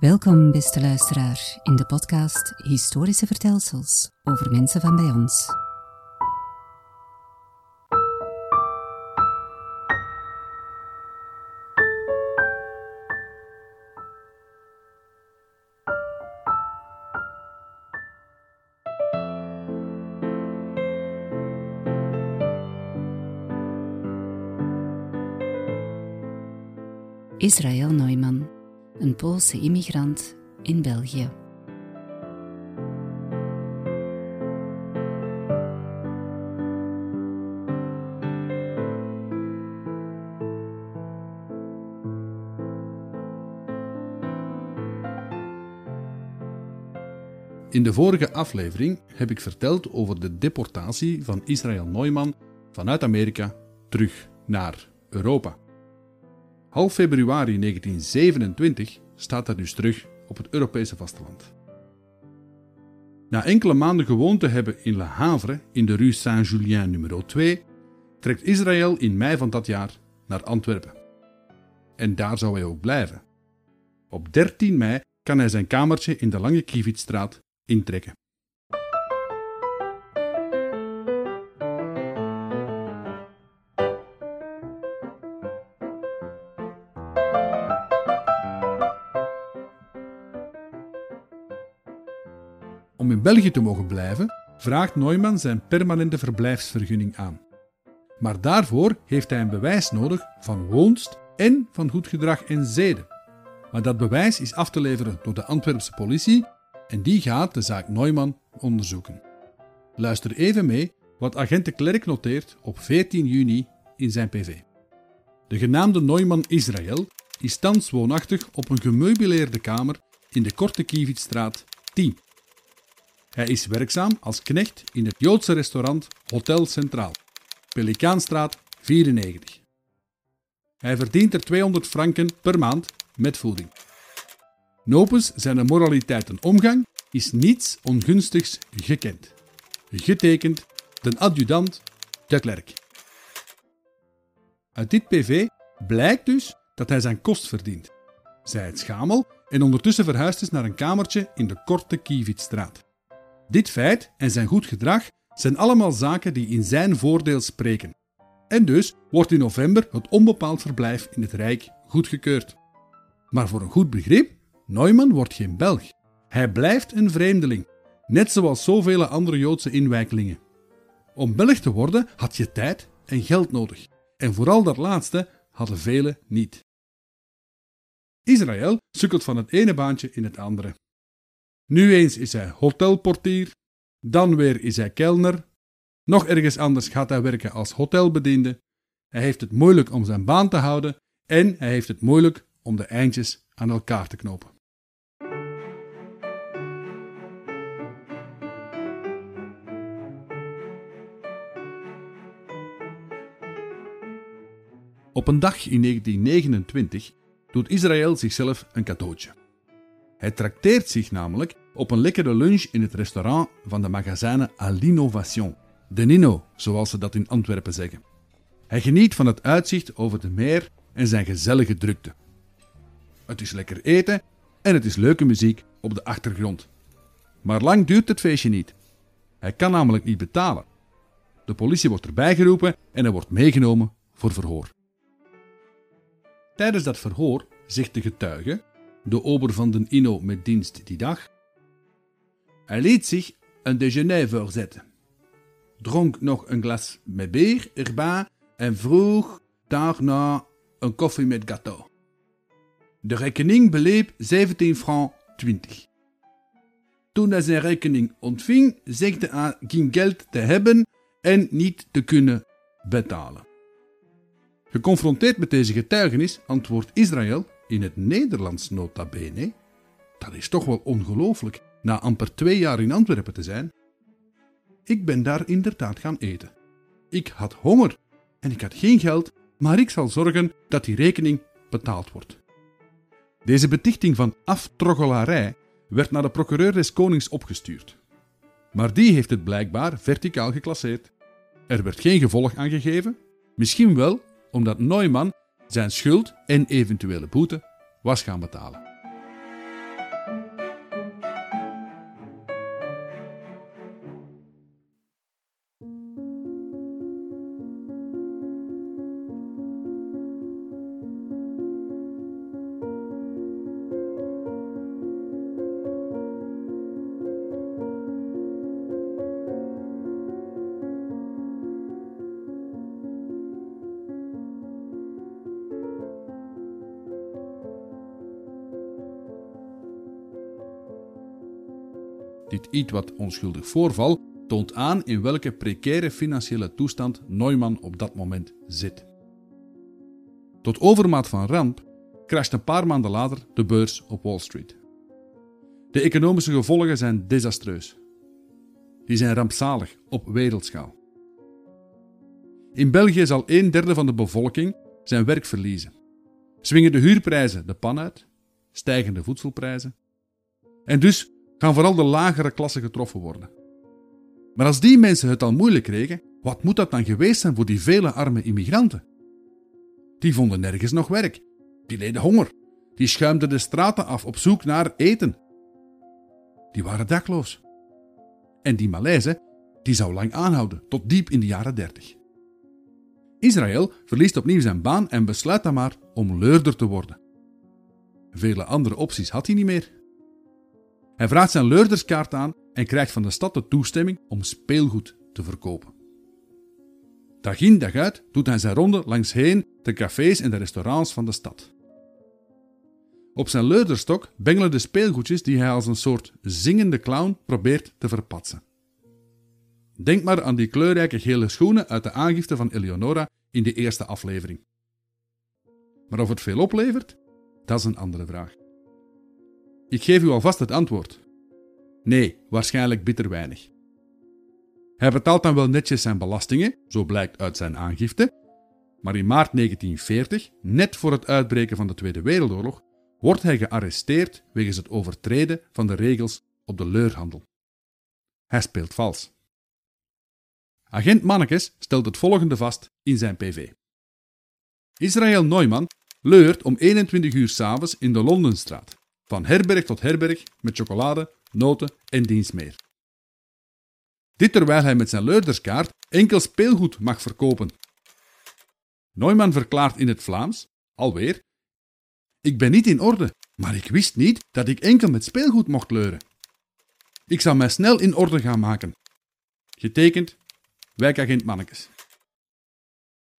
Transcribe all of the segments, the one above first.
Welkom, beste luisteraar, in de podcast Historische Vertelsels over mensen van bij ons. Israël Neumann, een Poolse immigrant in België. In de vorige aflevering heb ik verteld over de deportatie van Israël Neumann vanuit Amerika terug naar Europa. Half februari 1927 staat hij dus terug op het Europese vasteland. Na enkele maanden gewoond te hebben in Le Havre in de Rue Saint-Julien nummer 2, trekt Israël in mei van dat jaar naar Antwerpen. En daar zou hij ook blijven. Op 13 mei kan hij zijn kamertje in de Lange Kiewietstraat intrekken. België te mogen blijven, vraagt Neumann zijn permanente verblijfsvergunning aan. Maar daarvoor heeft hij een bewijs nodig van woonst en van goed gedrag en zeden. Maar dat bewijs is af te leveren door de Antwerpse politie en die gaat de zaak Neumann onderzoeken. Luister even mee wat agent Klerk noteert op 14 juni in zijn PV. De genaamde Neumann Israël is thans woonachtig op een gemeubileerde kamer in de Korte Kiewietstraat 10. Hij is werkzaam als knecht in het Joodse restaurant Hotel Centraal, Pelikaanstraat 94. Hij verdient er 200 franken per maand met voeding. Nopens zijn moraliteit en omgang is niets ongunstigs gekend. Getekend de adjudant de Klerk. Uit dit PV blijkt dus dat hij zijn kost verdient. Zij het schamel en ondertussen verhuisd is naar een kamertje in de Korte Kiewietstraat. Dit feit en zijn goed gedrag zijn allemaal zaken die in zijn voordeel spreken. En dus wordt in november het onbepaald verblijf in het Rijk goedgekeurd. Maar voor een goed begrip, Neumann wordt geen Belg. Hij blijft een vreemdeling, net zoals zoveel andere Joodse inwijkelingen. Om Belg te worden had je tijd en geld nodig. En vooral dat laatste hadden velen niet. Israël sukkelt van het ene baantje in het andere. Nu eens is hij hotelportier, dan weer is hij kelner, nog ergens anders gaat hij werken als hotelbediende. Hij heeft het moeilijk om zijn baan te houden en hij heeft het moeilijk om de eindjes aan elkaar te knopen. Op een dag in 1929 doet Israël zichzelf een cadeautje. Hij trakteert zich namelijk op een lekkere lunch in het restaurant van de magazijnen à l'Innovation, de Nino, zoals ze dat in Antwerpen zeggen. Hij geniet van het uitzicht over de meer en zijn gezellige drukte. Het is lekker eten en het is leuke muziek op de achtergrond. Maar lang duurt het feestje niet. Hij kan namelijk niet betalen. De politie wordt erbij geroepen en hij wordt meegenomen voor verhoor. Tijdens dat verhoor zegt de getuige, de ober van den Inno met dienst die dag, hij liet zich een déjeuner voorzetten, dronk nog een glas met bier erbij en vroeg daarna een koffie met gâteau. De rekening beleep 17 francs 20. Toen hij zijn rekening ontving, zegde hij geen geld te hebben en niet te kunnen betalen. Geconfronteerd met deze getuigenis antwoordt Israël in het Nederlands nota bene. Dat is toch wel ongelooflijk, na amper twee jaar in Antwerpen te zijn. Ik ben daar inderdaad gaan eten. Ik had honger en ik had geen geld, maar ik zal zorgen dat die rekening betaald wordt. Deze betichting van aftroggelarij werd naar de procureur des konings opgestuurd. Maar die heeft het blijkbaar verticaal geclasseerd. Er werd geen gevolg aangegeven, misschien wel omdat Neumann zijn schuld en eventuele boete was gaan betalen. Iets wat onschuldig voorval toont aan in welke precaire financiële toestand Neumann op dat moment zit. Tot overmaat van ramp crasht een paar maanden later de beurs op Wall Street. De economische gevolgen zijn desastreus. Die zijn rampzalig op wereldschaal. In België zal een derde van de bevolking zijn werk verliezen. Zwingen de huurprijzen de pan uit, stijgen de voedselprijzen. En dus gaan vooral de lagere klassen getroffen worden. Maar als die mensen het al moeilijk kregen, wat moet dat dan geweest zijn voor die vele arme immigranten? Die vonden nergens nog werk. Die leden honger. Die schuimden de straten af op zoek naar eten. Die waren dakloos. En die malaise, die zou lang aanhouden, tot diep in de jaren dertig. Israël verliest opnieuw zijn baan en besluit dan maar om leurder te worden. Vele andere opties had hij niet meer. Hij vraagt zijn leurderskaart aan en krijgt van de stad de toestemming om speelgoed te verkopen. Dag in dag uit doet hij zijn ronde langs heen de cafés en de restaurants van de stad. Op zijn leurderstok bengelen de speelgoedjes die hij als een soort zingende clown probeert te verpatsen. Denk maar aan die kleurrijke gele schoenen uit de aangifte van Eleonora in de eerste aflevering. Maar of het veel oplevert, dat is een andere vraag. Ik geef u alvast het antwoord. Nee, waarschijnlijk bitter weinig. Hij betaalt dan wel netjes zijn belastingen, zo blijkt uit zijn aangifte, maar in maart 1940, net voor het uitbreken van de Tweede Wereldoorlog, wordt hij gearresteerd wegens het overtreden van de regels op de leurhandel. Hij speelt vals. Agent Mannekes stelt het volgende vast in zijn PV. Israël Neumann leurt om 21 uur s'avonds in de Londenstraat, van herberg tot herberg met chocolade, noten en dienst meer. Dit terwijl hij met zijn leurderskaart enkel speelgoed mag verkopen. Neumann verklaart in het Vlaams, alweer, ik ben niet in orde, maar ik wist niet dat ik enkel met speelgoed mocht leuren. Ik zal mij snel in orde gaan maken. Getekend, wijkagent Mannekes.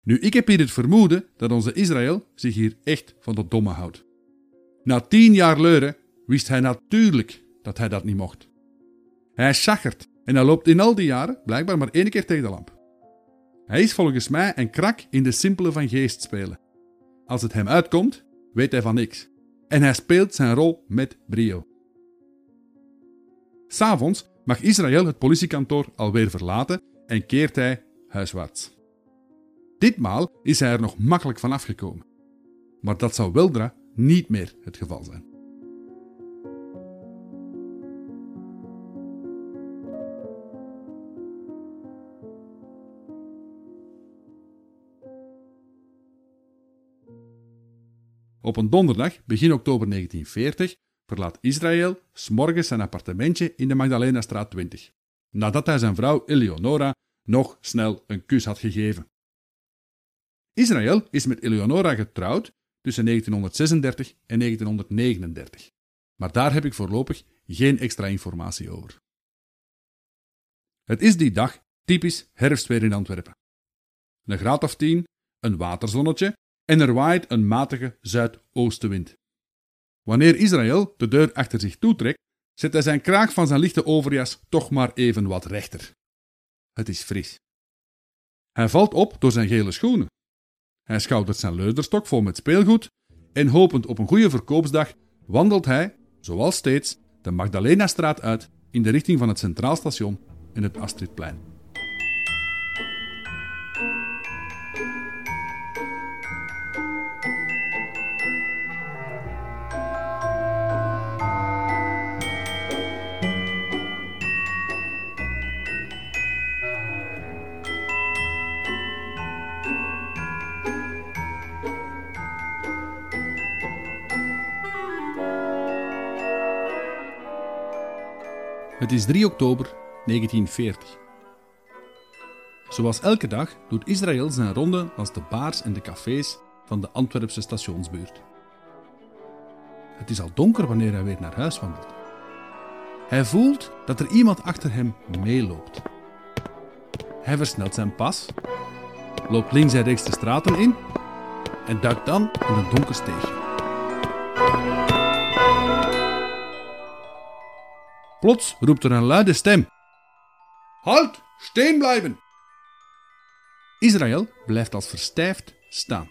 Nu, ik heb hier het vermoeden dat onze Israël zich hier echt van de domme houdt. Na tien jaar leuren wist hij natuurlijk dat hij dat niet mocht. Hij schachert en hij loopt in al die jaren blijkbaar maar één keer tegen de lamp. Hij is volgens mij een krak in de simpele van geest spelen. Als het hem uitkomt, weet hij van niks. En hij speelt zijn rol met brio. S'avonds mag Israël het politiekantoor alweer verlaten en keert hij huiswaarts. Ditmaal is hij er nog makkelijk van afgekomen. Maar dat zou weldra niet meer het geval zijn. Op een donderdag, begin oktober 1940, verlaat Israël s'morgens zijn appartementje in de Magdalena-straat 20, nadat hij zijn vrouw Eleonora nog snel een kus had gegeven. Israël is met Eleonora getrouwd tussen 1936 en 1939, maar daar heb ik voorlopig geen extra informatie over. Het is die dag typisch herfstweer in Antwerpen. Een graad of tien, een waterzonnetje en er waait een matige zuidoostenwind. Wanneer Israël de deur achter zich toetrekt, zet hij zijn kraag van zijn lichte overjas toch maar even wat rechter. Het is fris. Hij valt op door zijn gele schoenen. Hij schoudert zijn leuderstok vol met speelgoed en hopend op een goede verkoopsdag wandelt hij, zoals steeds, de Magdalena-straat uit in de richting van het Centraal Station en het Astridplein. Het is 3 oktober 1940. Zoals elke dag doet Israël zijn ronde als de baars en de cafés van de Antwerpse stationsbuurt. Het is al donker wanneer hij weer naar huis wandelt. Hij voelt dat er iemand achter hem meeloopt. Hij versnelt zijn pas, loopt links en rechts de straten in en duikt dan in een donker steegje. Plots roept er een luide stem: Halt! Steen blijven! Israël blijft als verstijfd staan.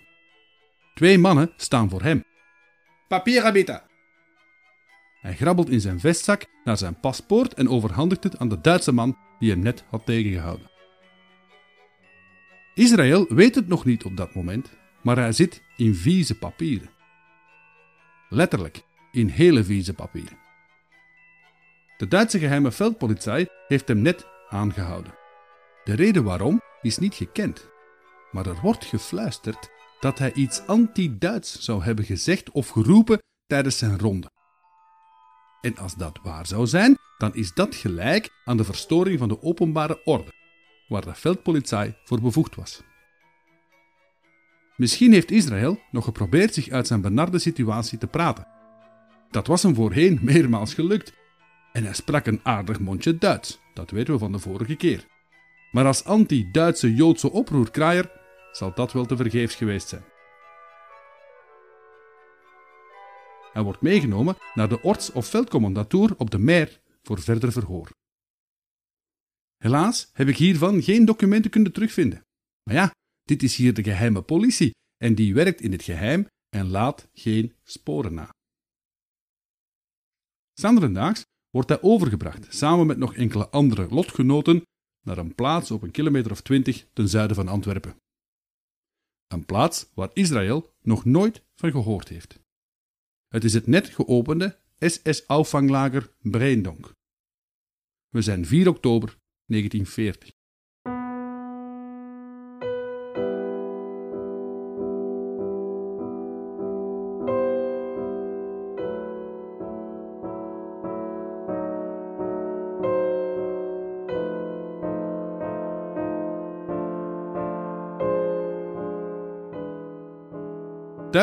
Twee mannen staan voor hem. Papier bitte! Hij grabbelt in zijn vestzak naar zijn paspoort en overhandigt het aan de Duitse man die hem net had tegengehouden. Israël weet het nog niet op dat moment, maar hij zit in vieze papieren. Letterlijk, in hele vieze papieren. De Duitse geheime veldpolitie heeft hem net aangehouden. De reden waarom is niet gekend, maar er wordt gefluisterd dat hij iets anti-Duits zou hebben gezegd of geroepen tijdens zijn ronde. En als dat waar zou zijn, dan is dat gelijk aan de verstoring van de openbare orde, waar de veldpolitie voor bevoegd was. Misschien heeft Israël nog geprobeerd zich uit zijn benarde situatie te praten. Dat was hem voorheen meermaals gelukt. En hij sprak een aardig mondje Duits, dat weten we van de vorige keer. Maar als anti-Duitse Joodse oproerkraaier zal dat wel te vergeefs geweest zijn. Hij wordt meegenomen naar de orts- of veldcommandatuur op de Meer voor verder verhoor. Helaas heb ik hiervan geen documenten kunnen terugvinden. Maar ja, dit is hier de geheime politie en die werkt in het geheim en laat geen sporen na. Sanderendaags wordt hij overgebracht, samen met nog enkele andere lotgenoten, naar een plaats op een kilometer of twintig ten zuiden van Antwerpen. Een plaats waar Israël nog nooit van gehoord heeft. Het is het net geopende SS-auffanglager Breendonk. We zijn 4 oktober 1940.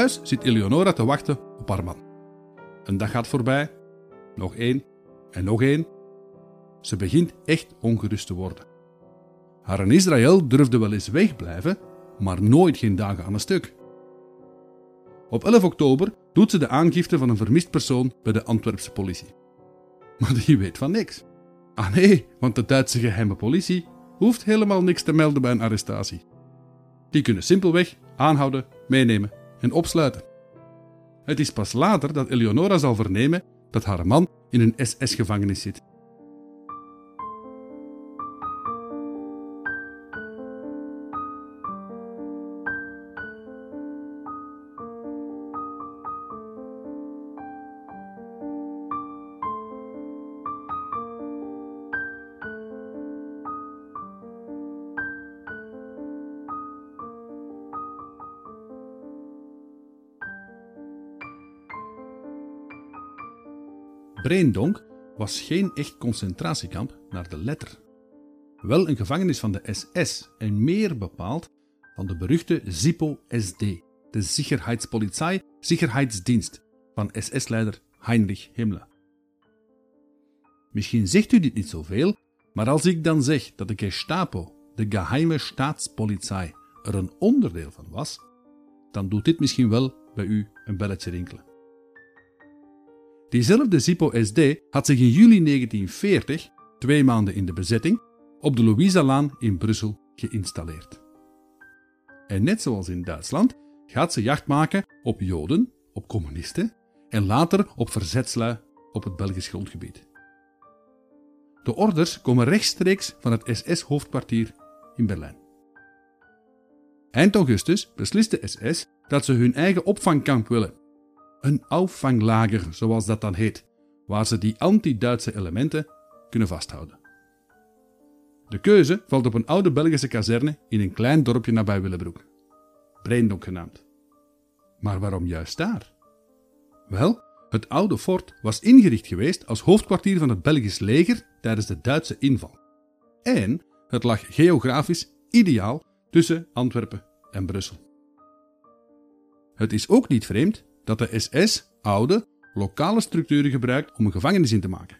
Zit Eleonora te wachten op haar man. Een dag gaat voorbij, nog één en nog één. Ze begint echt ongerust te worden. Haar en Israël durfde wel eens wegblijven, maar nooit geen dagen aan een stuk. Op 11 oktober doet ze de aangifte van een vermist persoon bij de Antwerpse politie. Maar die weet van niks. Ah nee, want de Duitse geheime politie hoeft helemaal niks te melden bij een arrestatie. Die kunnen simpelweg aanhouden, meenemen en opsluiten. Het is pas later dat Eleonora zal vernemen dat haar man in een SS-gevangenis zit. Breendonk was geen echt concentratiekamp naar de letter. Wel een gevangenis van de SS en meer bepaald van de beruchte Zippo-SD, de Sicherheitspolizei Sicherheidsdienst van SS-leider Heinrich Himmler. Misschien zegt u dit niet zoveel, maar als ik dan zeg dat de Gestapo, de geheime staatspolizei, er een onderdeel van was, dan doet dit misschien wel bij u een belletje rinkelen. Diezelfde Zippo-SD had zich in juli 1940, twee maanden in de bezetting, op de Louisa-laan in Brussel geïnstalleerd. En net zoals in Duitsland gaat ze jacht maken op Joden, op communisten en later op verzetslui op het Belgisch grondgebied. De orders komen rechtstreeks van het SS-hoofdkwartier in Berlijn. Eind augustus beslist de SS dat ze hun eigen opvangkamp willen een auffanglager, zoals dat dan heet, waar ze die anti-Duitse elementen kunnen vasthouden. De keuze valt op een oude Belgische kazerne in een klein dorpje nabij Willebroek, Breendonk genaamd. Maar waarom juist daar? Wel, het oude fort was ingericht geweest als hoofdkwartier van het Belgisch leger tijdens de Duitse inval. En het lag geografisch ideaal tussen Antwerpen en Brussel. Het is ook niet vreemd dat de SS oude, lokale structuren gebruikt om een gevangenis in te maken.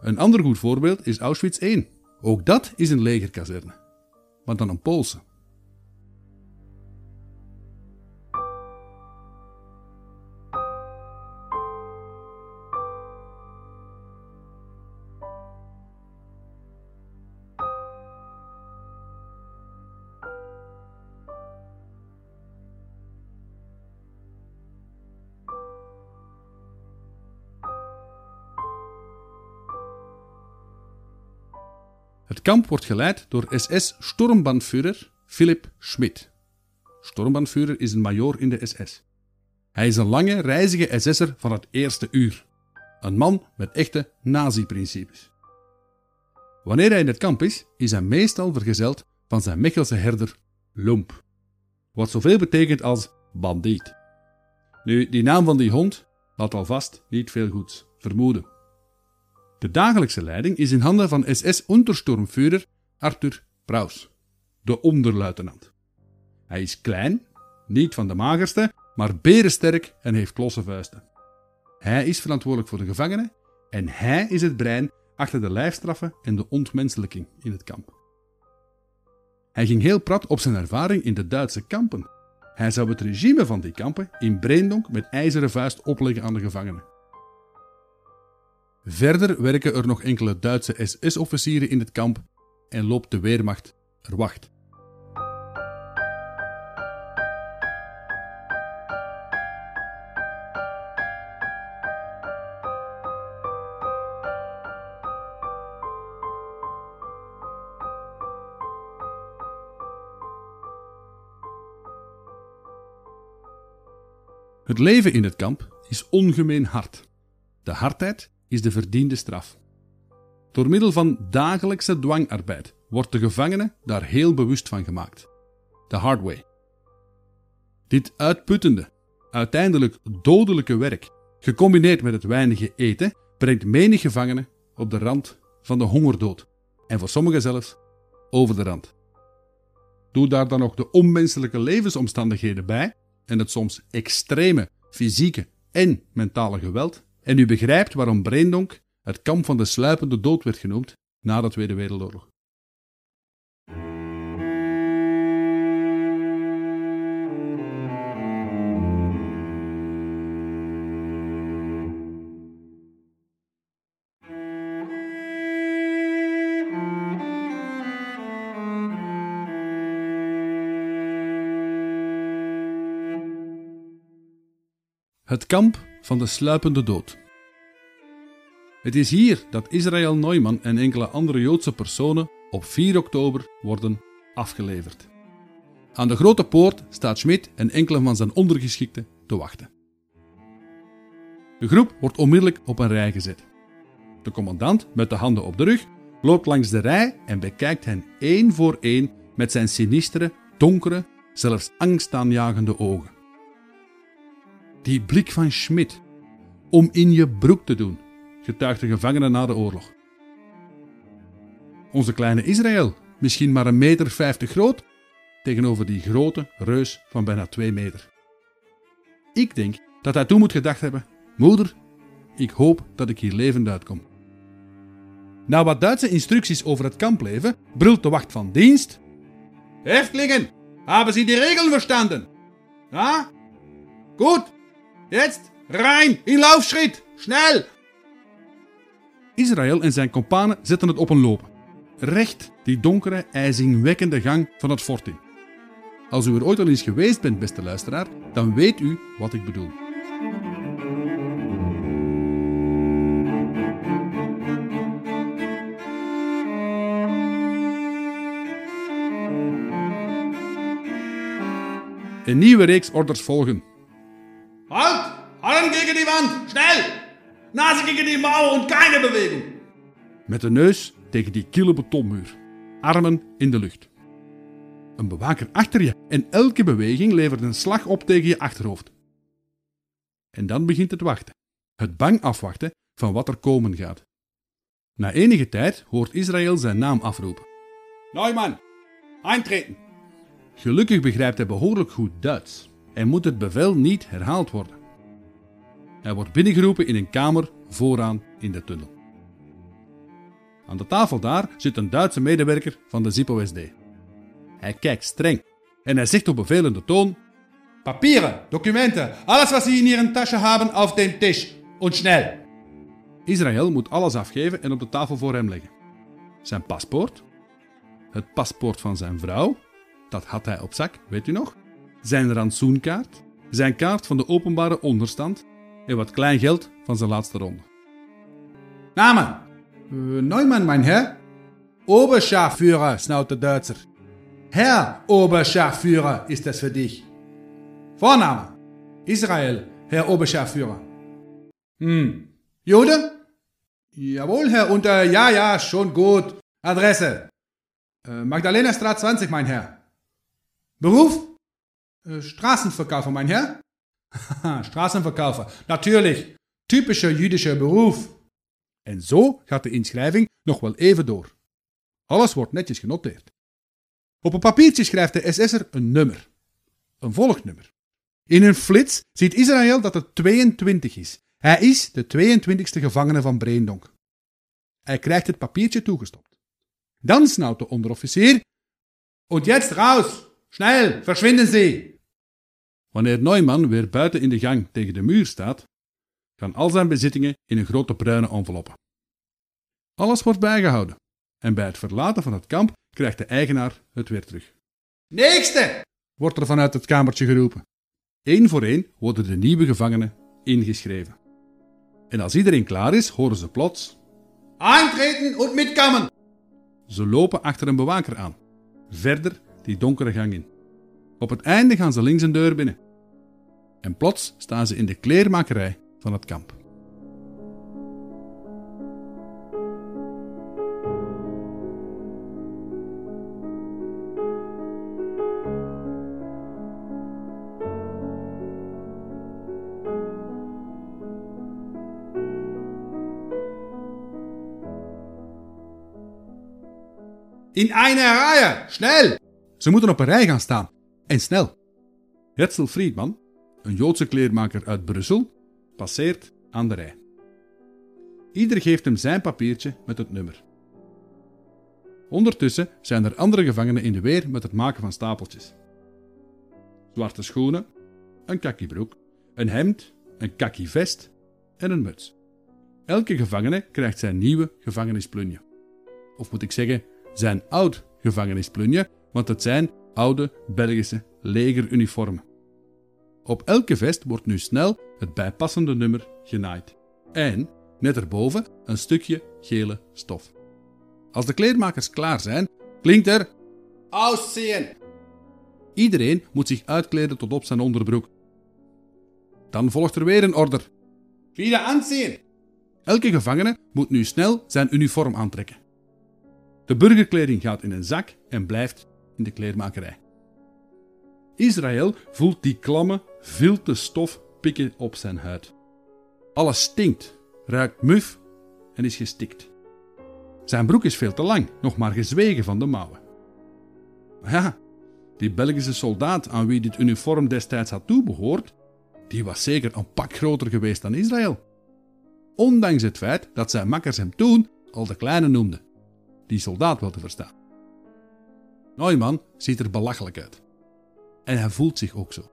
Een ander goed voorbeeld is Auschwitz I. Ook dat is een legerkazerne, maar dan een Poolse. Kamp wordt geleid door SS-Sturmbannführer Philipp Schmidt. Sturmbannführer is een major in de SS. Hij is een lange, reizige SS'er van het eerste uur. Een man met echte nazi-principes. Wanneer hij in het kamp is, is hij meestal vergezeld van zijn Mechelse herder Lump. Wat zoveel betekent als bandiet. Nu, die naam van die hond laat alvast niet veel goeds vermoeden. De dagelijkse leiding is in handen van SS-Untersturmführer Arthur Praus, de onderluitenant. Hij is klein, niet van de magerste, maar berensterk en heeft klosse vuisten. Hij is verantwoordelijk voor de gevangenen en hij is het brein achter de lijfstraffen en de ontmenselijking in het kamp. Hij ging heel prat op zijn ervaring in de Duitse kampen. Hij zou het regime van die kampen in Breendonk met ijzeren vuist opleggen aan de gevangenen. Verder werken er nog enkele Duitse SS-officieren in het kamp en loopt de Weermacht er wacht. Het leven in het kamp is ongemeen hard. De hardheid is de verdiende straf. Door middel van dagelijkse dwangarbeid wordt de gevangene daar heel bewust van gemaakt. De hard way. Dit uitputtende, uiteindelijk dodelijke werk, gecombineerd met het weinige eten, brengt menig gevangene op de rand van de hongerdood. En voor sommigen zelfs over de rand. Doe daar dan nog de onmenselijke levensomstandigheden bij en het soms extreme fysieke en mentale geweld, en u begrijpt waarom Breendonk het kamp van de sluipende dood werd genoemd na de Tweede Wereldoorlog. Het kamp van de sluipende dood. Het is hier dat Israël Neumann en enkele andere Joodse personen op 4 oktober worden afgeleverd. Aan de grote poort staat Schmidt en enkele van zijn ondergeschikten te wachten. De groep wordt onmiddellijk op een rij gezet. De commandant, met de handen op de rug, loopt langs de rij en bekijkt hen één voor één met zijn sinistere, donkere, zelfs angstaanjagende ogen. Die blik van Schmidt. Om in je broek te doen, getuigt de gevangene na de oorlog. Onze kleine Israël, misschien maar een meter vijftig groot, tegenover die grote reus van bijna twee meter. Ik denk dat hij toen moet gedacht hebben: Moeder, ik hoop dat ik hier levend uitkom. Na wat Duitse instructies over het kampleven brult de wacht van dienst: Häftlingen, hebben Sie die Regeln verstanden? Ja? Goed, Jetzt rein in Laufschritt, snel! Israël en zijn kompanen zetten het op een lopen. Recht die donkere, ijzingwekkende gang van het fort in. Als u er ooit al eens geweest bent, beste luisteraar, dan weet u wat ik bedoel. Een nieuwe reeks orders volgen. Gegen die Wand! Schnell! Nase gegen die Mauer und keine Bewegung! Met de neus tegen die kille betonmuur. Armen in de lucht. Een bewaker achter je en elke beweging levert een slag op tegen je achterhoofd. En dan begint het wachten. Het bang afwachten van wat er komen gaat. Na enige tijd hoort Israël zijn naam afroepen. Neumann, eintreten! Gelukkig begrijpt hij behoorlijk goed Duits en moet het bevel niet herhaald worden. Hij wordt binnengeroepen in een kamer vooraan in de tunnel. Aan de tafel daar zit een Duitse medewerker van de ZIPO-SD. Hij kijkt streng en hij zegt op bevelende toon: Papieren, documenten, alles wat Sie in Ihren Tasche haben, auf den Tisch. Und schnell. Israël moet alles afgeven en op de tafel voor hem leggen. Zijn paspoort, het paspoort van zijn vrouw, dat had hij op zak, weet u nog? Zijn rantsoenkaart, zijn kaart van de openbare onderstand en wat klein geld van zijn laatste ronde. Namen. Uh, Neumann, mijn heer. Oberscharführer, snaut der Duitser. Herr Oberscharführer ist das für dich. Vorname. Israel, Herr Oberscharführer. Hm. Jude? Jawohl, Herr Unter. Ja, ja, schon gut. Adresse. Äh, Magdalena Straat 20, mein Herr. Beruf? Äh, Straßenverkäufer, mein Herr. Straßenverkäufer. Natuurlijk. Typischer jüdischer Beruf. En zo gaat de inschrijving nog wel even door. Alles wordt netjes genoteerd. Op een papiertje schrijft de SS'er een nummer. Een volgnummer. In een flits ziet Israël dat het 22 is. Hij is de 22e gevangene van Breendonk. Hij krijgt het papiertje toegestopt. Dan snauwt de onderofficier. Und jetzt raus! Schnell, verschwinden Sie! Wanneer Neumann weer buiten in de gang tegen de muur staat, gaan al zijn bezittingen in een grote bruine enveloppe. Alles wordt bijgehouden en bij het verlaten van het kamp krijgt de eigenaar het weer terug. Nächste! wordt er vanuit het kamertje geroepen. Eén voor één worden de nieuwe gevangenen ingeschreven. En als iedereen klaar is, horen ze plots: Aantreden en mitkammen! Ze lopen achter een bewaker aan, verder die donkere gang in. Op het einde gaan ze links een deur binnen. En plots staan ze in de kleermakerij van het kamp. In eine Reihe, snel! Ze moeten op een rij gaan staan. En snel. Herzl Friedman, een Joodse kleermaker uit Brussel, passeert aan de rij. Ieder geeft hem zijn papiertje met het nummer. Ondertussen zijn er andere gevangenen in de weer met het maken van stapeltjes. Zwarte schoenen, een kakkiebroek, een hemd, een kakkivest en een muts. Elke gevangene krijgt zijn nieuwe gevangenisplunje. Of moet ik zeggen, zijn oud gevangenisplunje, want het zijn oude Belgische legeruniformen. Op elke vest wordt nu snel het bijpassende nummer genaaid. En, net erboven, een stukje gele stof. Als de kleermakers klaar zijn, klinkt er... Auszien! Iedereen moet zich uitkleden tot op zijn onderbroek. Dan volgt er weer een order. Wieder aanzien! Elke gevangene moet nu snel zijn uniform aantrekken. De burgerkleding gaat in een zak en blijft in de kleermakerij. Israël voelt die klamme, vilte stof pikken op zijn huid. Alles stinkt, ruikt muf en is gestikt. Zijn broek is veel te lang, nog maar gezwegen van de mouwen. Ja, die Belgische soldaat aan wie dit uniform destijds had toebehoord, die was zeker een pak groter geweest dan Israël. Ondanks het feit dat zijn makkers hem toen al de kleine noemden die soldaat wil te verstaan. Neumann ziet er belachelijk uit. En hij voelt zich ook zo.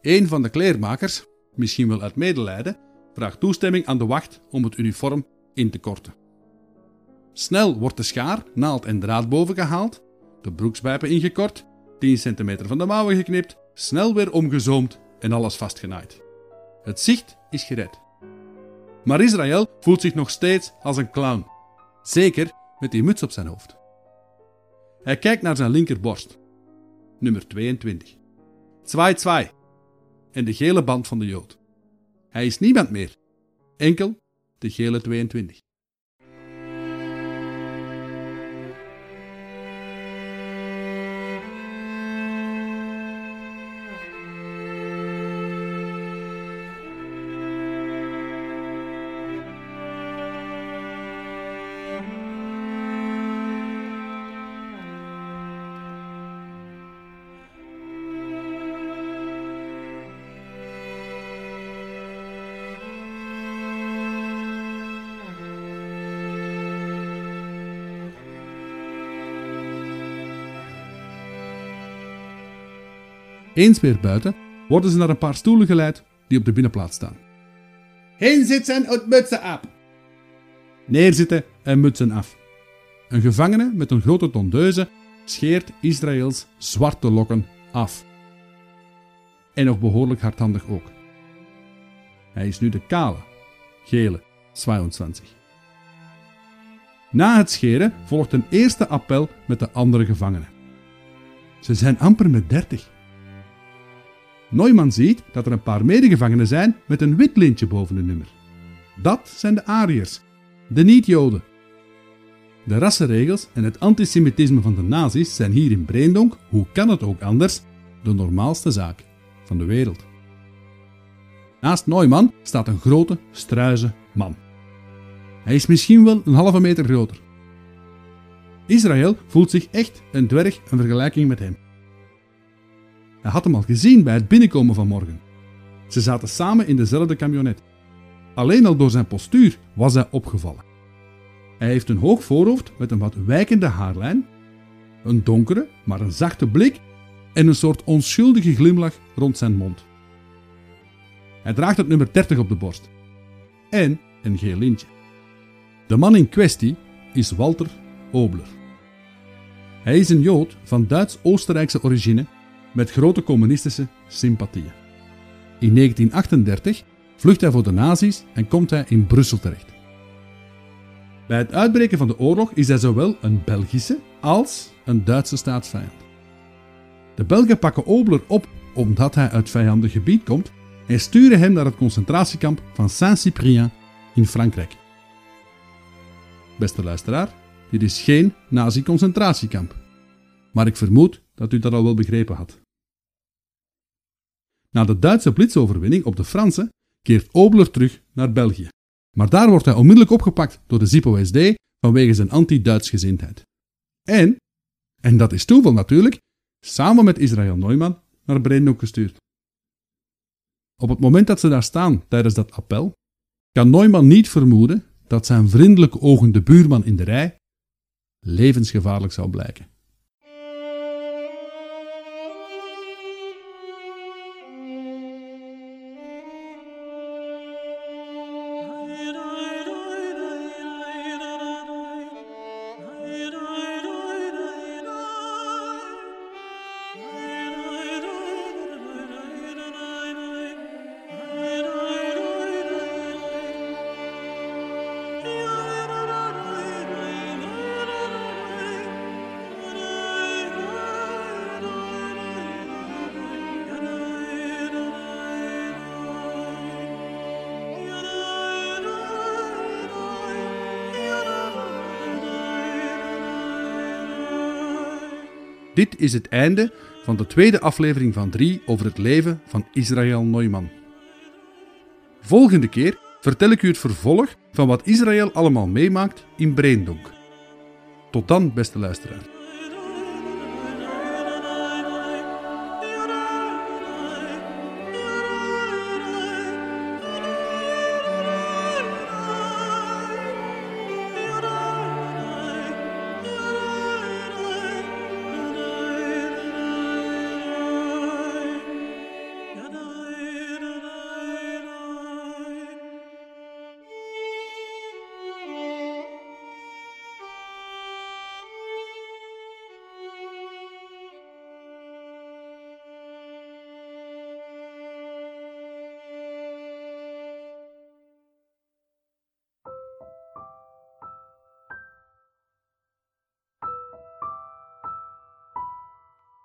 Een van de kleermakers, misschien wel uit medelijden, vraagt toestemming aan de wacht om het uniform in te korten. Snel wordt de schaar, naald en draad boven gehaald, de broekspijpen ingekort, 10 centimeter van de mouwen geknipt, snel weer omgezoomd en alles vastgenaaid. Het zicht is gered. Maar Israël voelt zich nog steeds als een clown. Zeker met die muts op zijn hoofd. Hij kijkt naar zijn linkerborst. Nummer 22. 2-2. En de gele band van de Jood. Hij is niemand meer. Enkel de gele 22. Eens weer buiten worden ze naar een paar stoelen geleid die op de binnenplaats staan. Heen zitten en mutsen af. Neerzitten en mutsen af. Een gevangene met een grote tondeuze scheert Israëls zwarte lokken af. En nog behoorlijk hardhandig ook. Hij is nu de kale, gele 22. Na het scheren volgt een eerste appel met de andere gevangenen. Ze zijn amper met dertig. Neumann ziet dat er een paar medegevangenen zijn met een wit lintje boven de nummer. Dat zijn de Ariërs, de niet-Joden. De rassenregels en het antisemitisme van de nazi's zijn hier in Breendonk, hoe kan het ook anders, de normaalste zaak van de wereld. Naast Neumann staat een grote, struize man. Hij is misschien wel een halve meter groter. Israël voelt zich echt een dwerg in vergelijking met hem. Hij had hem al gezien bij het binnenkomen van morgen. Ze zaten samen in dezelfde camionet. Alleen al door zijn postuur was hij opgevallen. Hij heeft een hoog voorhoofd met een wat wijkende haarlijn, een donkere, maar een zachte blik en een soort onschuldige glimlach rond zijn mond. Hij draagt het nummer 30 op de borst en een geel lintje. De man in kwestie is Walter Obler. Hij is een Jood van Duits-Oostenrijkse origine met grote communistische sympathieën. In 1938 vlucht hij voor de nazi's en komt hij in Brussel terecht. Bij het uitbreken van de oorlog is hij zowel een Belgische als een Duitse staatsvijand. De Belgen pakken Obler op omdat hij uit vijandig gebied komt en sturen hem naar het concentratiekamp van Saint-Cyprien in Frankrijk. Beste luisteraar, dit is geen nazi-concentratiekamp. Maar ik vermoed dat u dat al wel begrepen had. Na de Duitse blitsoverwinning op de Fransen keert Obler terug naar België. Maar daar wordt hij onmiddellijk opgepakt door de ZIPO-SD vanwege zijn anti-Duits gezindheid. En, en dat is toeval natuurlijk, samen met Israël Neumann naar Breendonk gestuurd. Op het moment dat ze daar staan tijdens dat appel, kan Neumann niet vermoeden dat zijn vriendelijk ogende buurman in de rij levensgevaarlijk zou blijken. Dit is het einde van de tweede aflevering van drie over het leven van Israël Neumann. Volgende keer vertel ik u het vervolg van wat Israël allemaal meemaakt in Breendonk. Tot dan, beste luisteraar.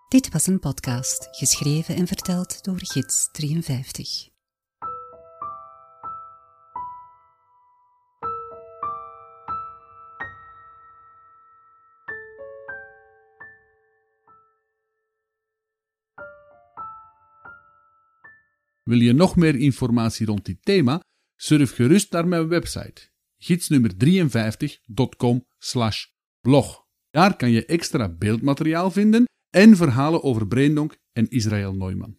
Dit was een podcast, geschreven en verteld door Gids 53. Wil je nog meer informatie rond dit thema? Surf gerust naar mijn website gidsnummer 53.com/blog. Daar kan je extra beeldmateriaal vinden en verhalen over Breendonk en Israël Neumann.